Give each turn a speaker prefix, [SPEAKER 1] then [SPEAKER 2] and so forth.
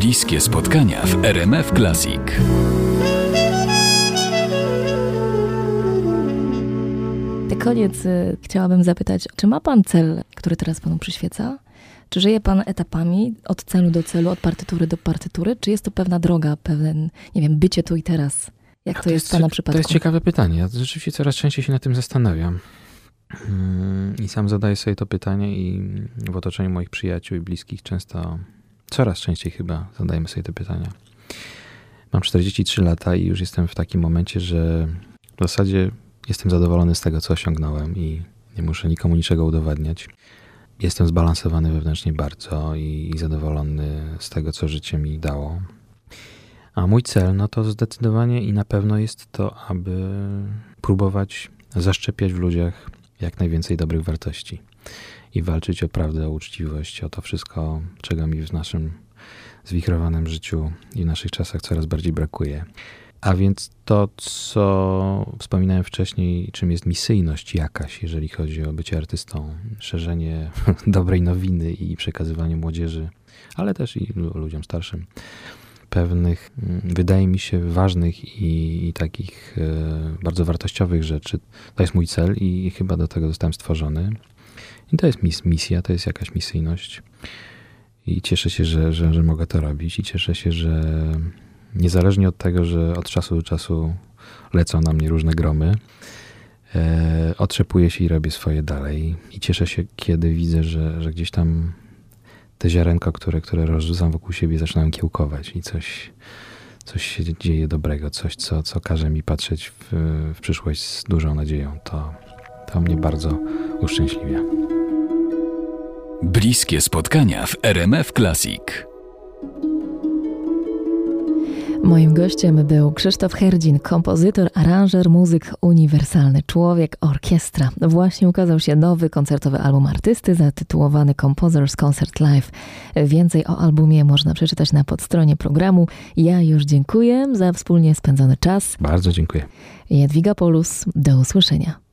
[SPEAKER 1] Bliskie spotkania w RMF Classic.
[SPEAKER 2] Na koniec y, chciałabym zapytać, czy ma pan cel, który teraz panu przyświeca? Czy żyje pan etapami od celu do celu, od partytury do partytury? Czy jest to pewna droga, pewien, nie wiem, bycie tu i teraz? Jak to, to jest w pana przypadku?
[SPEAKER 3] To jest ciekawe pytanie. Ja rzeczywiście coraz częściej się nad tym zastanawiam. Mm, I sam zadaję sobie to pytanie i w otoczeniu moich przyjaciół i bliskich często, coraz częściej chyba zadajemy sobie te pytania. Mam 43 lata i już jestem w takim momencie, że w zasadzie jestem zadowolony z tego, co osiągnąłem i nie muszę nikomu niczego udowadniać. Jestem zbalansowany wewnętrznie bardzo i, i zadowolony z tego, co życie mi dało. A mój cel, no to zdecydowanie i na pewno jest to, aby próbować zaszczepiać w ludziach jak najwięcej dobrych wartości i walczyć o prawdę, o uczciwość, o to wszystko, czego mi w naszym zwichrowanym życiu i w naszych czasach coraz bardziej brakuje. A więc to, co wspominałem wcześniej, czym jest misyjność jakaś, jeżeli chodzi o bycie artystą, szerzenie dobrej nowiny i przekazywanie młodzieży, ale też i ludziom starszym, pewnych, mm, wydaje mi się, ważnych i, i, takich e, bardzo wartościowych rzeczy. To jest mój cel i chyba do tego zostałem stworzony. I to jest mis, misja, to jest jakaś misyjność. I cieszę się, że, że, że mogę to robić i cieszę się, że niezależnie od tego, że od czasu do czasu lecą na mnie różne gromy, e, otrzepuję się i robię swoje dalej. I cieszę się, kiedy widzę, że, że gdzieś tam te ziarenka, które, które rozrzucam wokół siebie, zaczynają kiełkować i coś, coś się dzieje dobrego, coś, co, co każe mi patrzeć w, w przyszłość z dużą nadzieją. To, to mnie bardzo uszczęśliwia.
[SPEAKER 1] Bliskie spotkania w RMF Classic.
[SPEAKER 2] Moim gościem był Krzysztof Herdzin, kompozytor, aranżer, muzyk uniwersalny, człowiek orkiestra. Właśnie ukazał się nowy koncertowy album artysty zatytułowany Composers Concert Live. Więcej o albumie można przeczytać na podstronie programu. Ja już dziękuję za wspólnie spędzony czas.
[SPEAKER 3] Bardzo dziękuję.
[SPEAKER 2] Jadwiga Polus, do usłyszenia.